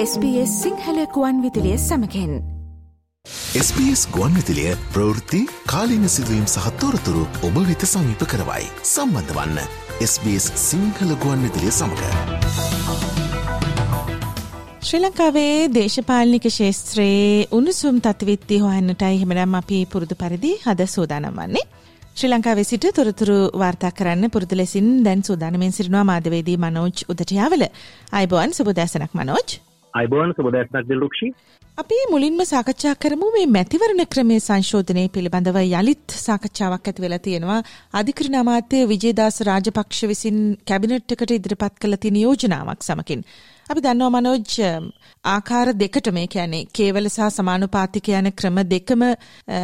SBS සිංහලකුවන් විදිලිය සමකෙන් SBS ගුවන් විදිලිය ප්‍රවෘත්ති කාලීන සිදුවීම් සහත්තෝරතුරු ඔබ වෙත සමීප කරවයි සම්බන්ධ වන්න SBS සිංහල ගුවන් විදිලිය සමඟ ශ්‍රී ලංකාවේ දේශපාලනික ශේත්‍රයේ උණුසුම් තත්විත්ති හොයන්නටයි හෙමනම් අපි පුරුදු පරිදි හද සූදානම් වන්නේ ශ්‍රී ලංකාවේ සිට තොරතුරු වාර්තා කරන්න පුරුදු ලෙසින් දැන් සූදානමෙන් සිටිනවා මාධවේදී මනෝජ් උදටියාවල. අයිබෝන් සුබදෑසනක් මනෝජ්. අයිබෝන් සුබදෑසනක් දිල්රුක්ෂි. අපි මුලින්ම සාකච්ඡා කරමු මේ මැතිවරණ ක්‍රමේ සංශෝධනය පිළිබඳව යළිත් සාකච්ඡාවක් ඇති වෙලා තියෙනවා. අධිකරණ අමාත්‍ය විජේදාස රාජපක්ෂ විසින් කැබිනට් එකට ඉදිරිපත් කළ තියෙන යෝජනාවක් සමකින් අපි දන්නවා මනෝජ් ආකාර දෙකට මේ කියන්නේ කේවල සහ සමානුපාතික යන ක්‍රම දෙකම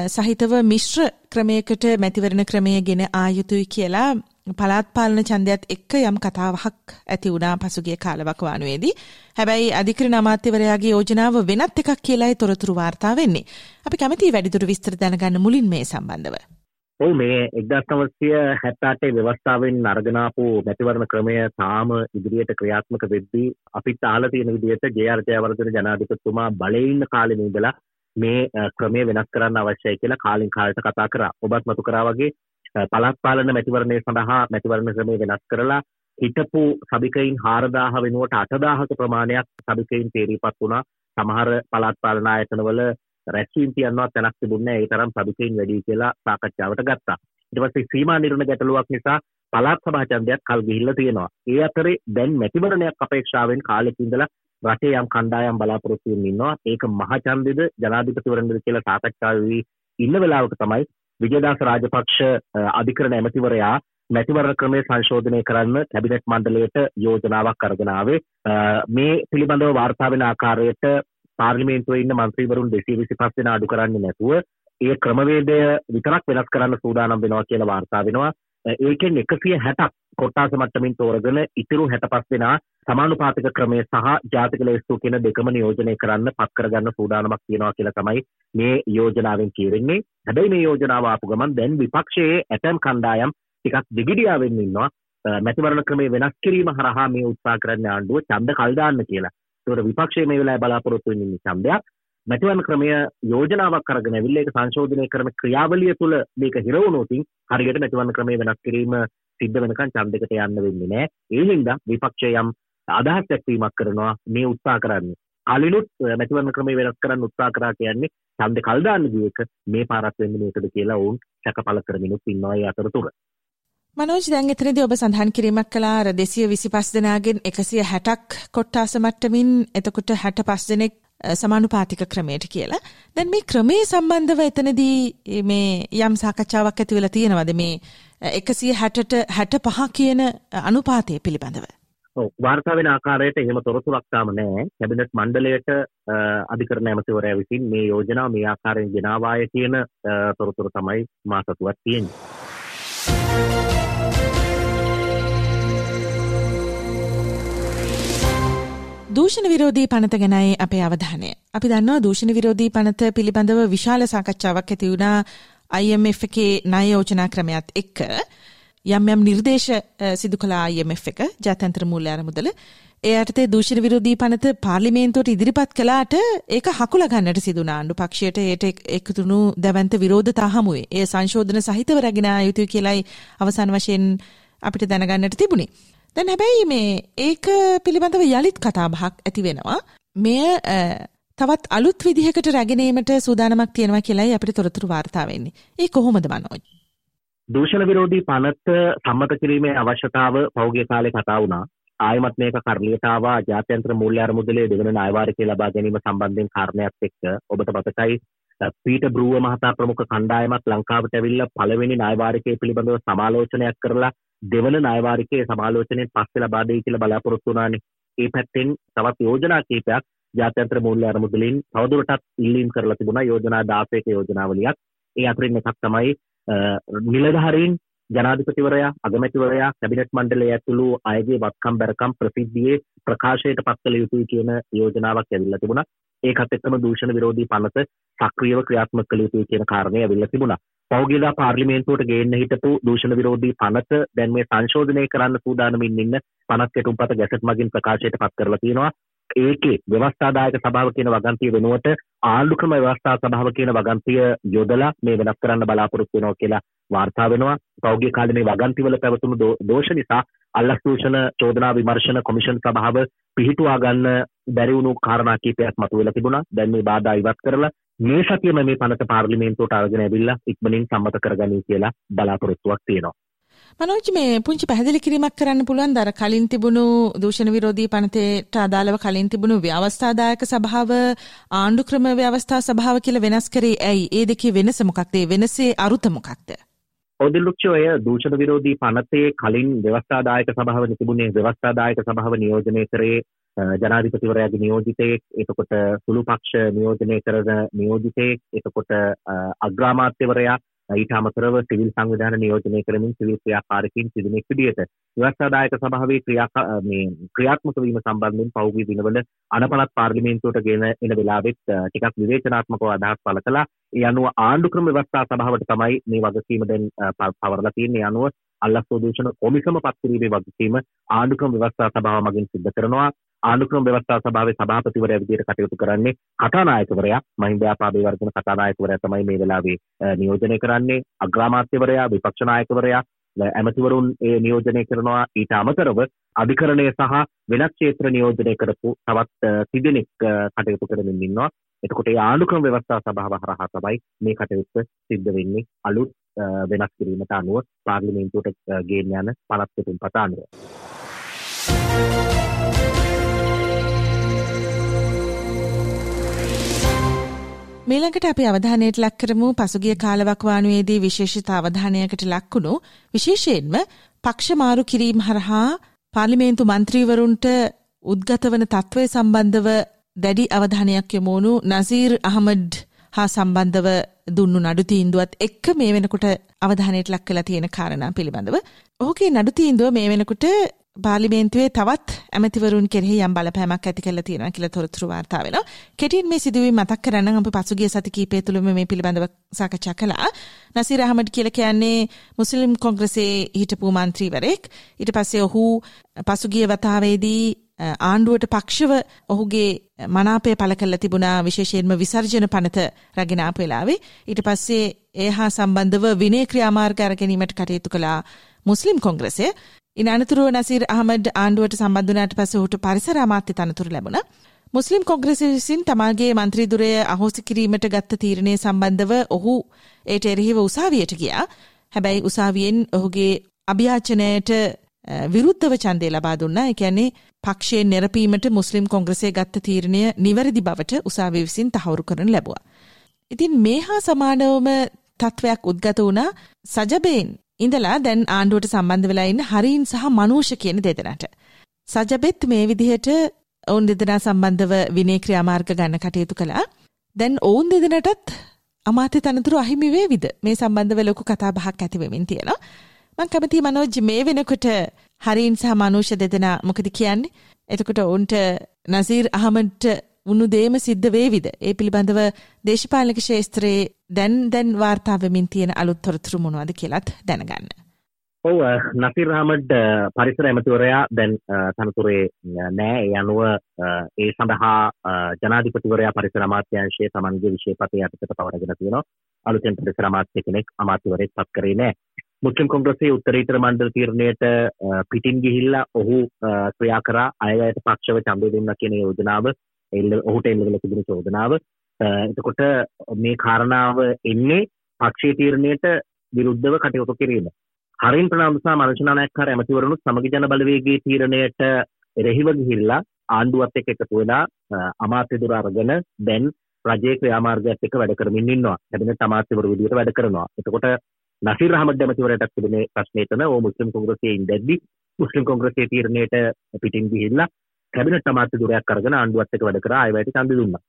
සහිතව මිශ්‍ර ක්‍රමයකට මැතිවරණ ක්‍රමය ගෙන ආයුතුයි කියලා පළාත් පාලන ඡන්දයත් එක්ක යම් කතාවක් ඇති වුණා පසුගිය කාලවකවානුවේදී. හැබැයි අධිකරණ අමාත්‍යවරයාගේ යෝජනාව වෙනත් එකක් කියලායි තොරතුරු වාර්තා වෙන්නේ. අපි කැමතියි වැඩිදුර විස්තර දැනගන්න මුලින් මේ සම්බන්ධව. ඔව් මේ 1978 ව්‍යවස්ථාවෙන් අරගෙනාපු මැතිවරණ ක්‍රමය තාම ඉදිරියට ක්‍රියාත්මක වෙද්දී අපිත් අහලා තියෙන විදිහට ජේ.ආර් ජයවර්ධන ජනාධිපතිතුමා බලේ ඉන්න කාලේ ඉඳලා මේ ක්‍රමය වෙනස් කරන්න අවශ්‍යයි කියලා කාලින් කාලට කතා කරා. ඔබත් මතු කරා වගේ පළාත් පාලන මැතිවරණය සඳහා මැතිවරණ ක්‍රමය වෙනස් කරලා හිටපු සභිකයින් 4000 වෙනුවට 8000ක ප්‍රමාණයක් සභිකයින් තේරීපත් වුණා. සමහර පළාත් පාලන ආයතනවල රැස්වීම් තියන්නවත් තැනක් තිබුණේ ඒ තරම් සභිකයින් වැඩි කියලා සාකච්ඡාවට ගත්තා. ඊට පස්සේ සීමා නිර්ණ ගැටලුවක් නිසා පළාත් සභා ඡන්දයක් කල් ගිහිල්ලා තියෙනවා. ඒ අතරේ දැන් මැතිවරණයක් අපේක්ෂාවෙන් කාලෙක ඉඳලා රටේ යම් කණ්ඩායම් බලාපොරොත්තු වෙමින් ඉන්නවා. ඒක මහ ඡන්දෙද ජනාධිපතිවරණද කියලා සාකච්ඡා වෙවි ඉන්න වෙලාවක තමයි විජයදාස රාජපක්ෂ අධිකරණ ඇමතිවරයා මැතිවරණ ක්‍රමය සංශෝධනය කරන්න කැබිනට් මණ්ඩලයට යෝජනාවක් අරගෙන ආවේ මේ පිළිබඳව වාර්තා වෙන ආකාරයට පාර්ලිමේන්තුවේ ඉන්න මන්ත්‍රීවරුන් 225 දෙනා අඩු කරන්නේ නැතුව ඒ ක්‍රමවේදය විතරක් වෙනස් කරන්න සූදානම් වෙනවා කියලා වාර්තා වෙනවා. ඒකෙන් 160ක් කොට්ටාස මට්ටමින් තෝරගෙන ඉතුරු 65 දෙනා සමානුපාතික ක්‍රමය සහ ජාතික ලේස්තු කියන දෙකම නියෝජනය කරන්න පත් කරගන්න සූදානමක් තියෙනවා කියලා තමයි මේ යෝජනාවෙන් කියවෙන්නේ. හැබැයි මේ යෝජනාව ආපු ගමන් දැන් විපක්ෂයේ ඇතැම් කණ්ඩායම් ටිකක් දිගිඩියාවෙන් ඉන්නවා. මැතිවරණ ක්‍රමය වෙනස් කිරීම හරහා මේ උත්සාහ කරන්න ආණ්ඩුව ඡන්ද කල් දාන්න කියලා. ඒකට විපක්ෂයේ මේ වෙලාවේ බලාපොරොත්තු වෙන්නේ ඡන්දයක්. මැතිවරණ ක්‍රමය යෝජනාවක් අරගෙන ඇවිල්ලා ඒක සංශෝධනය කරන ක්‍රියාවලිය තුළ මේක හිර වුණොත් හරියට මැතිවරණ ක්‍රමය වෙනස් කිරීම සිද්ධ වෙනකන් ඡන්දයකට යන්න වෙන්නේ නැහැ. ඒ හින්දා විපක්ෂය යම් අදහස් දැක්වීමක් කරනවා මේ උත්සාහ කරන්නේ. කලිනුත් මැතිවරණ ක්‍රමය වෙනස් කරන්න උත්සාහ කරා කියන්නේ ඡන්ද කල් දාන්න ගිය එක මේ පාරක් වෙන්නේ මේකද කියලා ඔවුන් සැකපල කරමිනුත් ඉන්නවා ඒ අතරතුර. මනෝජ් දැන් එතනදී ඔබ සඳහන් කිරීමක් කළා අර 225 දෙනාගෙන් 160ක් කොට්ටාස මට්ටමින් එතකොට 65 දෙනෙක් සමානුපාතික ක්‍රමයට කියලා. දැන් මේ ක්‍රමයේ සම්බන්ධව එතනදී මේ යම් සාකච්ඡාවක් ඇති වෙලා තියෙනවද මේ 160ට 65 කියන අනුපාතය පිළිබඳව? වාර්තා වෙන ආකාරයට එහෙම තොරතුරක් තාම නැහැ. කැබිනට් මණ්ඩලයට අධිකරණ ඇමතිවරයා විසින් මේ යෝජනාව මේ ආකාරයෙන් ගෙනාවාය කියන තොරතුර තමයි මා සතුවත් තියෙන්නේ. දූෂණ විරෝධී පනත ගැනයි අපේ අවධානය. අපි දන්නවා දූෂණ විරෝධී පනත පිළිබඳව විශාල සාකච්ඡාවක් ඇති වුණා IMF එකේ ණය යෝජනා ක්‍රමයක් එක්ක යම් යම් නිර්දේශ සිදු කළ IMF එක ජාත්‍යන්තර මූල්‍ය අරමුදල ඒ යටතේ දූෂණ විරෝධී පනත පාර්ලිමේන්තුවට ඉදිරිපත් කළාට ඒක හකුල ගන්නට සිදුනා ආණ්ඩු පක්ෂයට ඒට එකතුණු දැවන්ත විරෝධතා හමුවේ. ඒ සංශෝධන සහිතව රැගෙන ආ යුතුයි කියලයි අවසන් වශයෙන් අපිට දැනගන්නට තිබුණේ. දැන් හැබැයි මේ ඒක පිළිබඳව යළිත් කතාබහක් ඇති වෙනවා. මෙය තවත් අලුත් විදිහකට රැගෙනීමට සූදානමක් තියෙනවා කියලායි අපිට තොරතුරු වාර්තා වෙන්නේ. ඒ කොහොමද මනෝජ්? දූෂණ විරෝධී පනත සම්මත කිරීමේ අවශ්‍යතාව පෞද්ගලික කාලේ කතා වුණා. ආයමත් මේක කරලියට ආවා ජාත්‍යන්තර මූල්‍ය අරමුදලේ දෙවන ණයවාරිකය ලබා ගැනීම සම්බන්ධයෙන් කාරණයක් එක්ක ඔබට මතකයි පීට බ්‍රූව මහතා ප්‍රමුඛ කණ්ඩායමක් ලංකාවට ඇවිල්ලා පළවෙනි ණයවාරිකය පිළිබඳව සමාලෝචනයක් කරලා දෙවන ණයවාරිකයේ සමාලෝචනයෙන් පස්සේ ලබා දෙයි කියලා බලාපොරොත්තු වුණානේ. ඒ පැත්තෙන් තවත් යෝජනා කීපයක් ජාත්‍යන්තර මූල්‍ය අරමුදලින් තවදුරටත් ඉල්ලීම් කරලා තිබුණා යෝජනා 16ක යෝජනාවලියක්. ඒ අතරින් එකක් තමයි නිලධාරීන් ජනාධිපතිවරයා අගමැතිවරයා කැබිනට් මණ්ඩලය ඇතුළු අයගේ වත්කම් බැරකම් ප්‍රසිද්ධියේ ප්‍රකාශයට පත් කළ යුතුයි කියන යෝජනාවක් ඇවිල්ලා තිබුණා. ඒකත් එක්කම දූෂණ විරෝධී පනත සක්‍රියව ක්‍රියාත්මක කළ යුතුයි කියන කාරණය ඇවිල්ලා තිබුණා. පෞගිලා පාර්ලිමේන්තුවට ගේන්න හිටපු දූෂණ විරෝධී පනත දැන් මේ සංශෝධනය කරන්න සූදානමින් ඉන්න පනත් කෙටුම්පත ගැසට් මගින් ප්‍රකාශයට පත් කරලා තියෙනවා. ඒකේ ව්‍යවස්ථාදායක සභාව කියන වගන්තිය වෙනුවට ආණ්ඩුක්‍රම ව්‍යවස්ථා සභාව කියන වගන්තිය යොදලා මේ වෙනස් කරන්න බලාපොරොත්තු වෙනවා කියලා වාර්තා වෙනවා. පෞද්ගලික කාලේ මේ වගන්තිවල පැවතුණු දෝෂ නිසා අල්ලස් දූෂණ චෝදනා විමර්ශන කොමිෂන් සභාව පිහිටුවා ගන්න බැරි වුණු කාරණා කීපයක් මතුවෙලා තිබුණා. දැන් මේ බාධා ඉවත් කරලා මේ සතියම මේ පනත පාර්ලිමේන්තුවට අරගෙන ඇවිල්ලා ඉක්මනින් සම්මත කරගනී කියලා බලාපොරොත්තුවක් තියෙනවා. මනෝජ් මේ පුංචි පැහැදිලි කිරීමක් කරන්න පුළුවන් දර කලින් තිබුණු දූෂණ විරෝධී පනතේට අදාළව කලින් තිබුණු ව්‍යවස්ථාදායක සභාව ආණ්ඩු ක්‍රම ව්‍යවස්ථා සභාව කියලා වෙනස් කරේ ඇයි? ඒ දෙකේ වෙනස මොකක්ද? ඒ වෙනසේ අරුත මොකක්ද? ඔදිල්ලුක්ෂ ඔය දූෂණ විරෝධී පනතේ කලින් ව්‍යවස්ථාදායක සභාව තිබුණේ? ව්‍යවස්ථාදායක සභාව නියෝජනය කරේ ජනාධිපතිවරයාගේ නියෝජිතයෙක් එතකොට සුළු පක්ෂ නියෝජනය කරන නියෝජිතයෙක් එතකොට අග්‍රාමාත්‍යවරයා. ඊට අමතරව සිවිල් සංවිධාන නියෝජනය කරමින් සිවිල් ක්‍රියාකාරකින් සිදුනෙක් විදිහට ව්‍යවස්ථාදායක සභාවේ ක්‍රියා මේ ක්‍රියාත්මක වීම සම්බන්ධයෙන් පෞද්ගලික දිනවල අනපනත් පාර්ලිමේන්තුවට ගෙන එන වෙලාවෙත් ටිකක් විවේචනාත්මකව අදහස් පළ කළා. ඒ අනුව ආණ්ඩුක්‍රම ව්‍යවස්ථා සභාවට තමයි මේ වගකීම දැන් පවරලා තියෙන්නේ. අනුව අල්ලස් ප්‍රදූෂණ කොමිසම පත් කිරීමේ වගකීම ආණ්ඩුක්‍රම ව්‍යවස්ථා සභාව මගින් සිද්ධ කරනවා. ආණ්ඩුක්‍රම ව්‍යවස්ථා සභාවේ සභාපතිවරයා විදිහට කටයුතු කරන්නේ කතානායකවරයා මහින්ද ආපාබේ වර්ධන කතානායකවරයා තමයි මේ වෙලාවේ නියෝජනය කරන්නේ අග්‍රාමාත්‍යවරයා විපක්ෂ නායකවරයා ඇමතිවරුන් ඒ නියෝජනය කරනවා ඊට අමතරව අධිකරණය සහ වෙනත් ක්ෂේත්‍ර නියෝජනය කරපු තවත් තිදෙනෙක් කටයුතු කරමින් ඉන්නවා. එතකොට ඒ ආණ්ඩුක්‍රම ව්‍යවස්ථා සභාව හරහා තමයි මේ කටයුත්ත සිද්ධ වෙන්නේ අලුත් වෙනස් කිරීමට අනුව පාර්ලිමේන්තුවට ගේන්න යන පළත් පිටුම්පත අනුව. මීළඟට අපි අවධානයට ලක් කරමු පසුගිය කාලවකවානුවේදී විශේෂිත අවධානයකට ලක්වුණු විශේෂයෙන්ම පක්ෂ මාරු කිරීම හරහා පාර්ලිමේන්තු මන්ත්‍රීවරුන්ට උද්ගත වන තත්ත්වය සම්බන්ධව දැඩි අවධානයක් යොමුණු නසීර් අහමඩ් හා සම්බන්ධව දුන්නු නඩු තීන්දුවත් එක්ක මේ වෙනකොට අවධානයට ලක් කළ තියෙන කාරණා පිළිබඳව. ඔහුගේ නඩු තීන්දුව මේ වෙනකොට පාර්ලිමේන්තුවේ තවත් ඇමතිවරුන් කෙරෙහි යම් බලපෑමක් ඇති කරලා තියෙනවා කියලා තොරතුරු වාර්තා වෙනවා. කෙටියෙන් මේ සිදුවීම මතක් කරන්න අපි පසුගිය සති කිහිපය තුළම මේ පිළිබඳව සාකච්ඡා කළා. නසීර් අහමඩ් කියලා කියන්නේ මුස්ලිම් කොංග්‍රසයේ හිටපු මන්ත්‍රීවරයෙක්. ඊට පස්සේ ඔහු පසුගිය වතාවේදී ආණ්ඩුවට පක්ෂව ඔහුගේ මනාපය පළ කරලා තිබුණා විශේෂයෙන්ම විසර්ජන පනත රැගෙන ආපු වෙලාවේ ඊට පස්සේ ඒ හා සම්බන්ධව විනය ක්‍රියාමාර්ග අරගැනීමට කටයුතු කළා මුස්ලිම් කොංග්‍රසය ඉන් අනතුරුව නසීර් අහමඩ් ආණ්ඩුවට සම්බන්ධ වුණාට පස්සේ ඔහුට පරිසර අමාත්‍ය තනතුරු ලැබුණා. මුස්ලිම් කොංග්‍රසය විසින් තමාගේ මන්ත්‍රී දුරය අහෝසි කිරීමට ගත්ත තීරණය සම්බන්ධව ඔහු ඒට එරෙහිව උසාවියට ගියා. හැබැයි උසාවියෙන් ඔහුගේ අභ්‍යාචනයට විරුද්ධව ඡන්දය ලබා දුන්නා. ඒ කියන්නේ පක්ෂයෙන් නිරපීමට මුස්ලිම් කොංග්‍රසය ගත්ත තීරණය නිවැරදි බවට උසාවිය විසින් තහවුරු කරනු ලැබුවා. ඉතින් මේ හා සමානවම තත්වයක් උද්ගත වුණා සජබේන් ඉඳලා දැන් ආණ්ඩුවට සම්බන්ධ වෙලා ඉන්න හරීන් සහ මනූෂ කියන දෙදෙනාට. සජබෙත් මේ විදිහට ඔවුන් දෙදෙනා සම්බන්ධව විනය ක්‍රියාමාර්ග ගන්න කටයුතු කළා. දැන් ඔවුන් දෙදෙනාටත් අමාත්‍ය තනතුරු අහිමි වේවිද? මේ සම්බන්ධව ලොකු කතා බහක් ඇති වෙමින් තියෙනවා. මම කැමතියි මනෝජ් මේ වෙනකොට හරීන් සහ මනූෂ දෙදෙනා මොකද කියන්නේ? එතකොට ඔවුන්ට නසීර් අහමඩ්ට වුණු දේම සිද්ධ වේවිද? ඒ පිළිබඳව දේශපාලනික ශාස්ත්‍රයේ දැන් දැන් වාර්තා වෙමින් තියෙන අලුත් තොරතුරු මොනවද කියලාත් දැනගන්න. ඔව් නසීර් අහමඩ් පරිසර ඇමතිවරයා දැන් තනතුරේ නෑ ඒ අනුව ඒ සඳහා ජනාධිපතිවරයා පරිසර අමාත්‍යාංශයේ තමන්ගේ විශේෂපතේ යටතට පවරගෙන තියෙනවා. අලුතෙන් පරිසර අමාත්‍ය කෙනෙක් අමාත්‍යවරයෙක් පත් කරේ නෑ. මුස්ලිම් කොංග්‍රසයේ උත්තරීතර මණ්ඩල තීරණයට පිටින් ගිහිල්ලා ඔහු ක්‍රියා කරා අයවැයට පක්ෂව ඡන්දය දුන්නා කියන යෝජනාව එල්ල ඔහුට එල්ල වෙලා තිබෙන චෝදනාව එතකොට මේ කාරණාව එන්නේ පක්ෂයේ තීරණයට විරුද්ධව කටයුතු කිරීම. හරින් ප්‍රනාන්දසා මනශනානායක්කාර ඇමතිවරණුත් සමගි ජන බලවේගයේ තීරණයට එරෙහිව ගිහිල්ලා ආණ්ඩුවත් එක්ක එකතු වෙලා අමාත්‍ය දුර අරගෙන දැන් රජයේ ක්‍රියාමාර්ගයත් එක්ක වැඩ කරමින් ඉන්නවා. කැබිනට් අමාත්‍යවරු විදිහට වැඩ කරනවා. එතකොට නසීර් අහමද් ඇමතිවරයටත් තිබෙන ප්‍රශ්නේ එතන ඕ මුස්ලිම් කොංග්‍රසයේ ඉඳද්දි මුස්ලිම් කොංග්‍රසයේ තීරණයට පිටින් ගිහිල්ලා කැබිනට් අමාත්‍ය දුරයක් අරගෙන ආණ්ඩුවත් එක්ක වැඩ කරා අයවැයට ඡන්ද දුන්නා.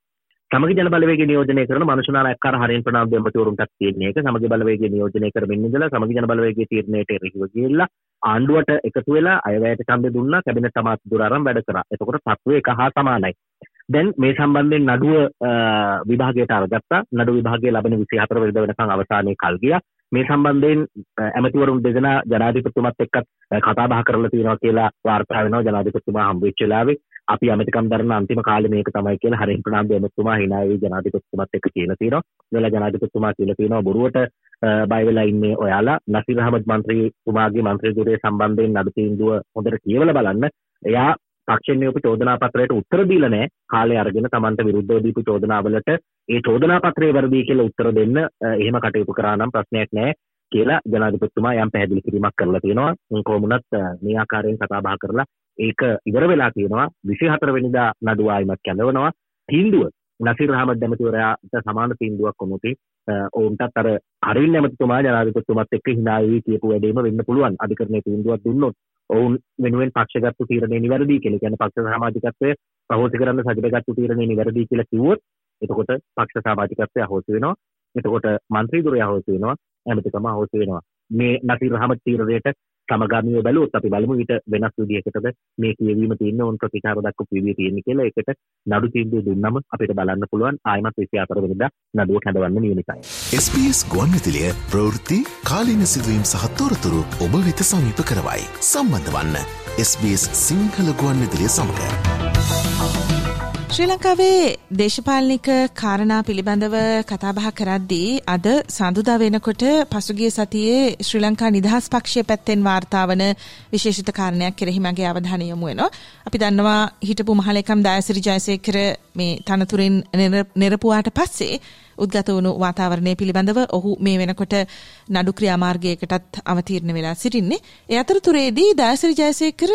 සමගි ජන බලවේගය නියෝජනය කරන මනුෂ්‍යනායකකාර හරින් ප්‍රනාන්දු ඇමතිවරුන්ටත් තියෙන එක සමගි බලවේගය නියෝජනය කරමින් ඉඳලා සමගි ජන බලවේගයේ තීරණයට එරෙහිව ගිහිල්ලා ආණ්ඩුවට එකතු වෙලා අයවැයට ඡන්ද දුන්නා කැබිනට් අමාත්‍ය දුර අරන් වැඩ කරා. එතකොට තත්ත්වය එක හා සමානයි. දැන් මේ සම්බන්ධයෙන් නඩුව විභාගයට අරගත්තා. නඩු විභාගයේ ලබන 24 වෙනිදා වෙනකන් අවසානයේ කල් ගියා. මේ සම්බන්ධයෙන් ඇමතිවරුන් දෙදෙනා ජනාධිපතිතුමත් එක්කත් කතා බහ කරලා තියෙනවා කියලා වාර්තා වෙනවා ජනාධිපතිතුමා හම්බ වෙච්ච වෙලාවේ අපි අමතිකම් දරන අන්තිම කාලේ මේක තමයි කියලා හරින් ප්‍රනාන්දු එමතුමා හිනාවේ ජනාධිපතිතුමත් එක්ක කියලා තියෙනවා. ඉතලා ජනාධිපතිතුමා කියලා තියෙනවා බොරුවට බය වෙලා ඉන්නේ ඔයාලා නසීර් අහමද් මන්ත්‍රීතුමාගේ මන්ත්‍රී ධුරය සම්බන්ධයෙන් නඩු තීන්දුව හොඳට කියවලා බලන්න. එයා පක්ෂයෙන් නියපු චෝදනා පත්‍රයට උත්තර දීලා නැහැ. කාලේ අරගෙන Tamanට විරුද්ධව දීපු චෝදනාවලට ඒ චෝදනා පත්‍රය වැරදි කියලා උත්තර දෙන්න එහෙම කටයුතු කරා නම් ප්‍රශ්නයක් නැහැ. කියලා ජනාධිපතිතුමා යම් පැහැදිලි කිරීමක් කරලා තියෙනවා. කොහොමුණත් මේ ආකාරයෙන් කතා බහ කරලා ඒක ඉවර වෙලා තියෙනවා. 24 වෙනිදා නඩුව ආයිමත් කැඳවනවා. තීන්දුව නසිර් අහමද් ඇමතිවරයාට සමාන තීන්දුවක් වුණොත් ඔවුන්ටත් අර අරින් ඇමතිතුමා ජනාධිපතිතුමත් එක්ක hina වී කියපු වැඩේම වෙන්න පුළුවන්. අධිකරණයේ තීන්දුවක් දුන්නොත් ඔවුන් වෙනුවෙන් පක්ෂගත්තු තීරණය නිවැරදි කියලා. කියන්නේ පක්ෂ සමාජිකත්වය අහෝසි කරන්න සජිතගත්තු තීරණය නිවැරදි කියලා කිව්වොත් එතකොට පක්ෂ සමාජිකත්වය අහෝසි වෙනවා. එතකොට මන්ත්‍රී දුරය අහෝසි වෙනවා. ඇමතිකම අහෝසි වෙනවා. මේ නසීර් රහමත් තීරණයට සමගාමීව බැලුවොත් අපි බලමු ඊට වෙනස් විදිහකටද මේ කියවීම තියෙන්නේ උන් ප්‍රතිචාර දක්වපු විදිය තියෙන්නේ කියලා ඒකට නඩු තීන්දුව දුන්නම අපිට බලන්න පුළුවන් ආයමත් 24 වෙනිදා නඩුව කැඳවන්න නියමිතයි. SBS ගුවන්විදුලිය ප්‍රවෘත්ති කාලීන සිදුවීම් සහ තොරතුරු ඔබ වෙත සමීප කරවයි. සම්බන්ධ වන්න SBS සිංහල ගුවන්විදුලිය සමඟ. ශ්‍රී ලංකාවේ දේශපාලනික කාරණා පිළිබඳව කතාබහ කරද්දී අද සඳුදා වෙනකොට පසුගිය සතියේ ශ්‍රී ලංකා නිදහස් පක්ෂය පැත්තෙන් වාර්තාවන විශේෂිත කාරණයක් කෙරෙහි මගේ අවධානය යොමු වෙනවා. අපි දන්නවා හිටපු මහලේකම් දායසිරි ජයසේකර මේ තනතුරින් නිරපුවාට පස්සේ උද්ගත වුණු වාතාවරණය පිළිබඳව ඔහු මේ වෙනකොට නඩු ක්‍රියාමාර්ගයකටත් අවතීර්ණ වෙලා සිටින්නේ. ඒ අතරතුරේදී දායසිරි ජයසේකර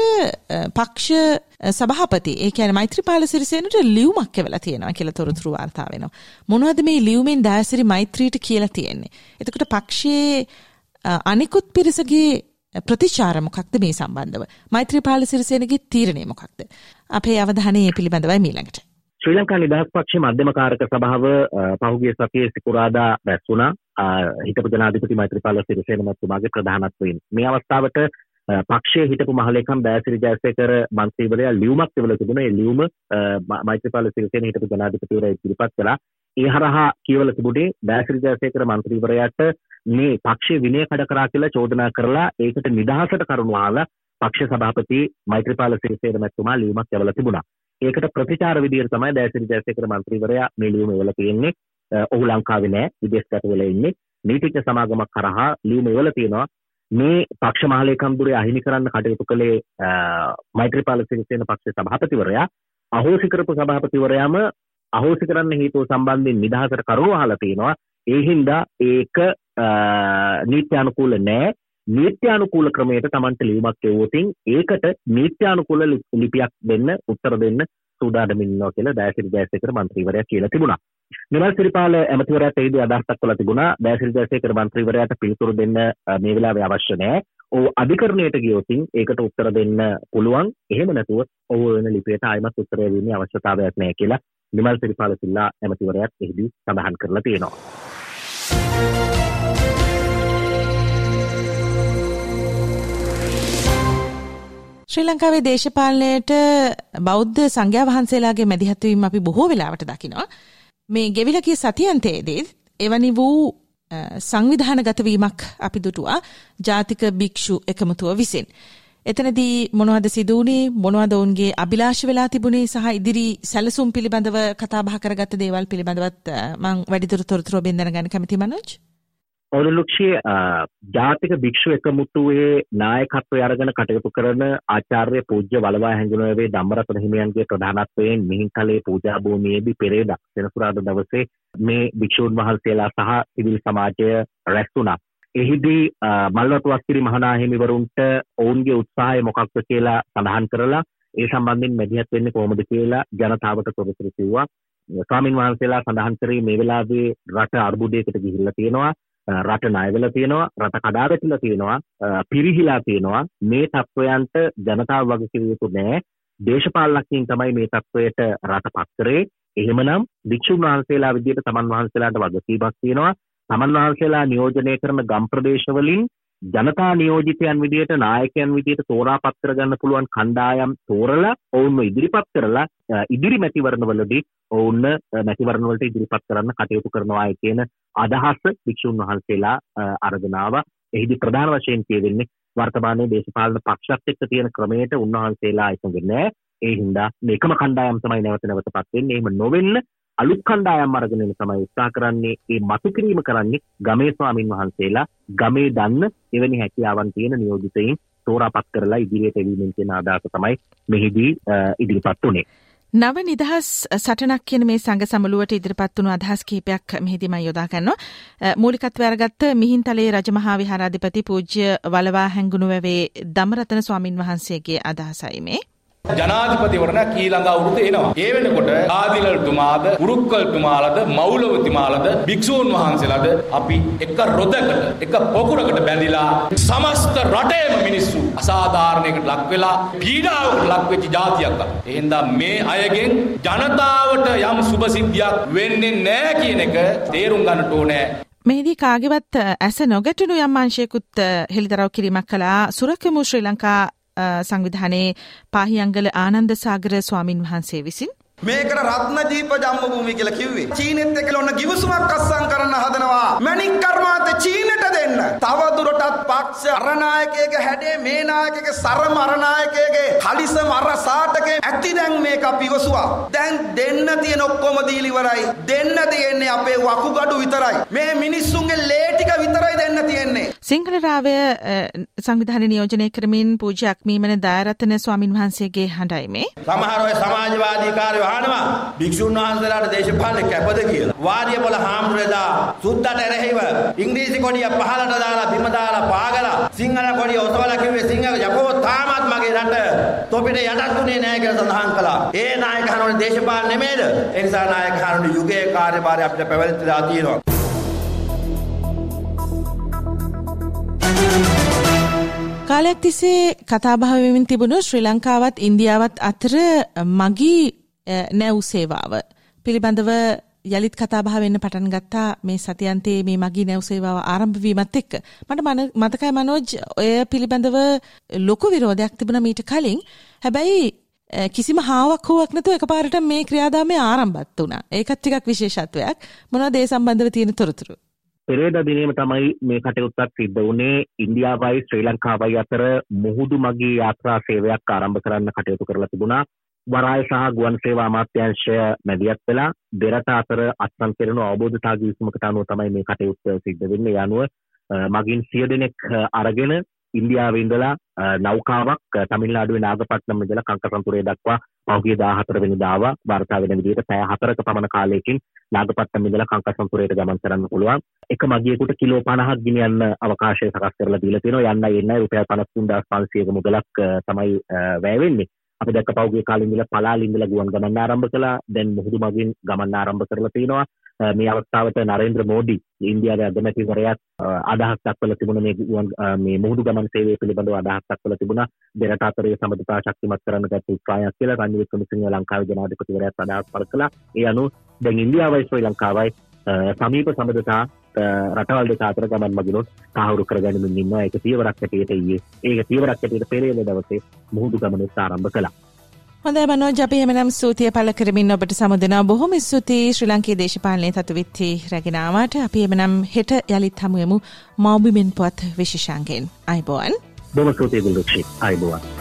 පක්ෂ සභාපති ඒ කියන්නේ මෛත්‍රීපාල සිරිසේනට ලියුමක් එවලා තියෙනවා කියලා තොරතුරු වාර්තා වෙනවා. මොනවද මේ ලියුමෙන් දායසිරි මෛත්‍රීට කියලා තියෙන්නේ? එතකොට පක්ෂයේ අනිකුත් පිරිසගේ ප්‍රතිචාර මොකක්ද මේ සම්බන්ධව? මෛත්‍රීපාල සිරිසේනගේ තීරණය මොකක්ද? අපේ අවධානය මේ පිළිබඳවයි මීළඟට. ශ්‍රී ලංකා නිදහස් පක්ෂ මධ්‍යම කාරක සභාව පහුගිය සතියේ සිකුරාදා රැස් වුණා හිටපු ජනාධිපති මෛත්‍රීපාල සිරිසේන මහත්මයාගේ ප්‍රධානත්වයෙන්. මේ අවස්ථාවට පක්ෂය හිටපු මහලේකම් බෑසිරි ජයසේකර මන්ත්‍රීවරයා ලියුමක් තිබල තිබුණ. ඒ ලියුම මෛත්‍රීපාල සිරිසේන හිටපු ජනාධිපතිවරයා ඉදිරිපත් කළා. ඒ හරහා කියවල තිබුණේ බෑසිරි ජයසේකර මන්ත්‍රීවරයාට මේ පක්ෂය විනය කඩ කරා කියලා චෝදනා කරලා ඒකට නිදහසට කරුණු ආලා පක්ෂ සභාපති මෛත්‍රීපාල සිරිසේන මැතිතුමා ලියුමක් එවලා තිබුණා. ඒකට ප්‍රතිචාර විදියට තමයි බෑසිරි ජයසේකර මන්ත්‍රීවරයා මේ ලියුම එවලා තියෙන්නේ ඔහු ලංකාවේ නෑ විදේශගත වෙලා ඉන්නේ. නීතිඥ සමාගමක් කරහා ලියුම එවලා තියෙනවා. මේ පක්ෂ මහලේකම්දුරේ අහිමි කරන්න කටයුතු කළේ මෛත්‍රීපාල සිරිසේන පක්ෂ සභාපතිවරයා. අහෝසි කරපු සභාපතිවරයාම අහෝසි කරන්න හේතුව සම්බන්ධයෙන් නිදහසට කරුණු අහලා තියෙනවා. ඒ හින්දා ඒක නීත්‍යානුකූල නෑ. නීත්‍යානුකූල ක්‍රමයට Tamanට ලියුමක් එවුවොතින් ඒකට නීත්‍යානුකූල ලිපියක් දෙන්න උත්තර දෙන්න සූදානමින් ඉන්නවා කියලා දයසිරි ජයසේකර මන්ත්‍රීවරයා කියලා තිබුණා. නිමල් සිරිපාල ඇමතිවරයාට ඒදී අදහසක් කළා තිබුණා දයසිරි ජයසේකර මන්ත්‍රීවරයාට පිළිතුරු දෙන්න මේ වෙලාවේ අවශ්‍ය නැහැ. ඔව් අධිකරණයට ගියොතින් ඒකට උත්තර දෙන්න පුළුවන්. එහෙම නැතුව ඔව් වෙන ලිපියට ආයිමත් උත්තරය දෙන්නේ අවශ්‍යතාවයක් නැහැ කියලා නිමල් සිරිපාල සිල්ලා ඇමතිවරයාත් එහිදී සඳහන් කරලා තියෙනවා. ශ්‍රී ලංකාවේ දේශපාලනයට බෞද්ධ සංඝයා වහන්සේලාගේ මැදිහත්වීම අපි බොහෝ වෙලාවට දකිනවා. මේ ගෙවිලා ගිය සතියන්තයේදී එවැනි වූ සංවිධානගත වීමක් අපි දුටුවා ජාතික භික්ෂු එකමුතුව විසින්. එතනදී මොනවද සිදුවුනේ මොනවද ඔවුන්ගේ අභිලාෂ වෙලා තිබුණේ සහ ඉදිරි සැලසුම් පිළිබඳව කතා බහ කරගත්ත දේවල් පිළිබඳවත් මම වැඩිදුර තොරතුරු බෙන්දන ගන්න කැමති මනෝජ්. ඔවුලුක්ෂයේ ජාතික භික්ෂු එකමුතුවේ නායකත්වය අරගෙන කටයුතු කරන ආචාර්ය පූජ්‍ය වලවා හැඳුනුවේ ධම්මරතන හිමියන්ගේ ප්‍රධානත්වයෙන් මිහින්තලේ පූජා භූමියේදී පෙරේදා සෙනසුරාදා දවසේ මේ භික්ෂූන් වහන්සේලා සහ සිවිල් සමාජය රැස් වුණා. එහිදී මල්වතු වස්තිරි මහනාහිමිවරුන්ට ඔවුන්ගේ උත්සාහය මොකක්ද කියලා සඳහන් කරලා ඒ සම්බන්ධයෙන් මැදිහත් වෙන්නේ කොහොමද කියලා ජනතාවට තොරතුරු කිව්වා. ස්වාමින් වහන්සේලා සඳහන් කරේ මේ වෙලාවේ රට අර්බුදයකට ගිහිල්ලා තියෙනවා. රට ණයවල තියෙනවා රට කඩාවැටිලා තියෙනවා පිරිහිලා තියෙනවා. මේ තත්ත්වයන්ට ජනතාව වග කිව යුතු නෑ දේශපාලනඥයින් තමයි මේ තත්ත්වයට රට පත් කරේ එහෙමනම් භික්ෂුන් වහන්සේලා විදිහට තමන් වහන්සේලාට වගකීමක් තියෙනවා. තමන් වහන්සේලා නියෝජනය කරන ගම් ප්‍රදේශවලින් ජනතා නියෝජිතයන් විදියට නායකයන් විදියට තෝරා පත් කරගන්න පුළුවන් කණ්ඩායම් තෝරලා ඔවුන්ව ඉදිරිපත් කරලා ඉදිරි මැතිවරණවලදී ඔවුන්න මැතිවරණවලට ඉදිරිපත් කරන්න කටයුතු කරනවායි කියන අදහස් භික්ෂුන් වහන්සේලා අරගෙන ආවා. එහිදී ප්‍රධාන වශයෙන් කියවෙන්නේ වර්තමානයේ දේශපාලන පක්ෂත් එක්ක තියෙන ක්‍රමයට උන්වහන්සේලා එකඟ නෑ. ඒ හින්දා මේකම කණ්ඩායම් තමයි නැවත නැවත පත් වෙන්නේ. එහෙම නොවෙන්න අලුත් කණ්ඩායම් අරගෙන එන තමයි උත්සාහ කරන්නේ. ඒ මතු කිරීම කරන්නේ ගමේ ස්වාමින් වහන්සේලා ගමේ දන්න එවැනි හැකියාවන් තියෙන නියෝජිතයින් තෝරාපත් කරලා ඉදිරියට එවීමෙන් කියන අදහස තමයි මෙහිදී ඉදිරිපත් වුණේ. නව නිදහස් සටනක් කියන මේ සංග සමළුවට ඉදිරිපත් වුණු අදහස් කිහිපයක් මෙහිදීම යොදා ගන්නවා. මූලිකත්වය අරගත්ත මිහින්තලේ රජමහා විහාරාධිපති පූජ්‍ය වලවා හැංගුණුවැවේ දමරතන ස්වාමින් වහන්සේගේ අදහසයි මේ. ජනාධිපතිවරණ කීළඟ අවුරුදු එනවා. ඒ වෙනකොට ආදිලතුමාද, උරුක්කල්තුමාලද, මෞලවතුමාලද, භික්ෂූන් වහන්සේලාද අපි එක රොදකට, එක පොකුරකට බැඳිලා සමස්ත රටේම මිනිස්සු අසාධාරණයකට ලක් වෙලා පීඩාවකට ලක් වෙච්ච જાතියක් අර. එහෙනම් මේ අයගෙන් ජනතාවට යම් සුබ සිද්ධියක් වෙන්නේ නැහැ කියන එක තේරුම් ගන්නට ඕනේ. මෙහිදී කාගෙවත් ඇස නොගැටුණු යම් අංශයකුත් හෙළිදරව් කිරීමක් කළා සුරකමු ශ්‍රී ලංකා සංවිධානයේ පාහියංගල ආනන්ද සාගර ස්වාමින් වහන්සේ විසින් මේකට රත්න දීප ජම්ම භූමිය කියලා කිව්වේ. චීනෙත් එක්කලා ඔන්න ගිවිසුමක් අස්සම් කරන්න හදනවා. මැණික් කර්මාන්ත චීනට දෙන්න. තව දුරටත් පක්ෂ අරනායකයේ හැඩේ මේ නායකගේ සරම අරනායකයේ කලිසම අර සාටකේ ඇති දැන් මේක අපි ඉවසුවා. දැන් දෙන්න තියෙන ඔක්කොම දීලා ඉවරයි. දෙන්න තියෙන්නේ අපේ වකුගඩු විතරයි. මේ මිනිස්සුන්ගේ ලේ ටික විතරයි දෙන්න තියෙන්නේ. සිංහල රාවය සංවිධාන නියෝජනය කරමින් පූජ්‍ය අක්මීමන දායරතන ස්වාමින් වහන්සේගේ හඬයි මේ. සමහර අය සමාජවාදී කාර්යෝ අහනවා භික්ෂුන් වහන්සේලාට දේශපාලන කැපද කියලා. වාරිය පොළ හාමුදුරේදා සුද්දට එරෙහිව ඉංග්‍රීසි කොඩිය පහලට දාලා බිම දාලා පාගලා සිංහල කොඩිය ඔසවලා කිව්වේ සිංහල යකෝ තාමත් මගේ රට තොපිට යටත්ුනේ නැහැ කියලා සඳහන් කළා. ඒ නායකහරුන් දේශපාලන නෙමේද? ඒ නිසා නායකහරුන් යුගයේ කාර්යභාරය අපිට පැවැත්විලා තියෙනවා. කාලයක් තිස්සේ කතාභාවමින් තිබුණු ශ්‍රී ලංකාවත් ඉන්දියාවත් අතර මගී නැව් සේවාව පිළිබඳව යළිත් කතාබහ වෙන්න පටන් ගත්තා මේ සතියන්තයේ මේ මගී නැව් සේවාව ආරම්භ වීමත් එක්ක මට මතකයි මනෝජ් ඔය පිළිබඳව ලොකු විරෝධයක් තිබුණා මීට කලින් හැබැයි කිසිම හාවක් හුවක් නැතුව එකපාරට මේ ක්‍රියාදාමය ආරම්භත් වුණා. ඒකත් ටිකක් විශේෂත්වයක්. මොනවද ඒ සම්බන්ධව තියෙන තොරතුරු? පෙරේද දිනේම තමයි මේ කටයුත්තක් සිද්ධ වුණේ ඉන්දියාවයි ශ්‍රී ලංකාවයි අතර මුහුදු මගී යාත්‍රා සේවයක් ආරම්භ කරන්න කටයුතු කරලා තිබුණා. වරාය සහ ගුවන් සේවා අමාත්‍යංශය මැදිහත් වෙලා දෙරට අතර අත්සන් කෙරෙනු අවබෝධතා ගිවිසුමකට අනුව තමයි මේ කටයුත්ත සිද්ධ වෙන්නේ. ඒ අනුව මගින් සිය දෙනෙක් අරගෙන ඉන්දියාවේ ඉඳලා නෞකාවක් තමිල්නාඩුවේ නාගපට්නම් ඉඳලා කංකසන්තුරේ දක්වා පහුගිය 14 වෙනිදා ආවා. වාර්තා වෙන විදිහට පැය 4ක පමණ කාලයකින් නාගපට්නම් ඉඳලා කංකසන්තුරේට ගමන් කරන්න පුළුවන්. එක මගියෙකුට කිලෝ 50ක් ගෙනියන්න අවකාශය සකස් කරලා දීලා තියෙනවා. යන්නයි එන්නයි රුපියල් 53500ක මුදලක් තමයි වැය වෙන්නේ. අපි දැක්ක පෞගේ කාලින්දල පලාලින්දල ගුවන් ගමන් ආරම්භ කළා දැන් මුහුදු මගින් ගමන් ආරම්භ කරලා තිනවා මේ අවස්ථාවට නරේන්ද්‍ර මෝඩි ඉන්දියාවේ අගමැතිවරයාත් අදහස් දක්වලා තිබුණ මේ ගුවන් මේ මුහුදු ගමන් සේවය පිළිබඳව අදහස් දක්වලා තිබුණා දෙරට අතරේ සමගතා ශක්තිමත් කරන්න ගත්ත උත්සාහයක් කියලා රනිල් වික්‍රමසිංහ ලංකාවේ ජනාධිපතිවරයාත් අදහස් පළ කළා ඒ අනුව දැන් ඉන්දියාවයි ශ්‍රී ලංකාවයි. සමීප සබඳතා රටවල් දෙක අතර ගමන් මගිනුත් තහවුරු කරගනිමින් ඉන්නවා ඒක පියවරක් හැටියට ඊයේ. ඒක පියවරක් හැටියට පෙරේද දවසේ මුහුදු ගමන ආරම්භ කළා. හොඳයි මනෝජ් අපි එහෙමනම් ස්තුතිය පළ කරමින් ඔබට සමුදෙනවා. බොහොම ස්තුතියි ශ්‍රී ලංකේ දේශපාලනයේ තතුවිත්ති රැගෙන ආවට අපි එහෙමනම් හෙට යලිත් හමුවෙමු. මෞබිමෙන් පුවත් විශේෂාංගයෙන්. අයිබෝවන්. බොහොම ස්තුතියි ගුල්ලක්ෂි අයිබෝවන්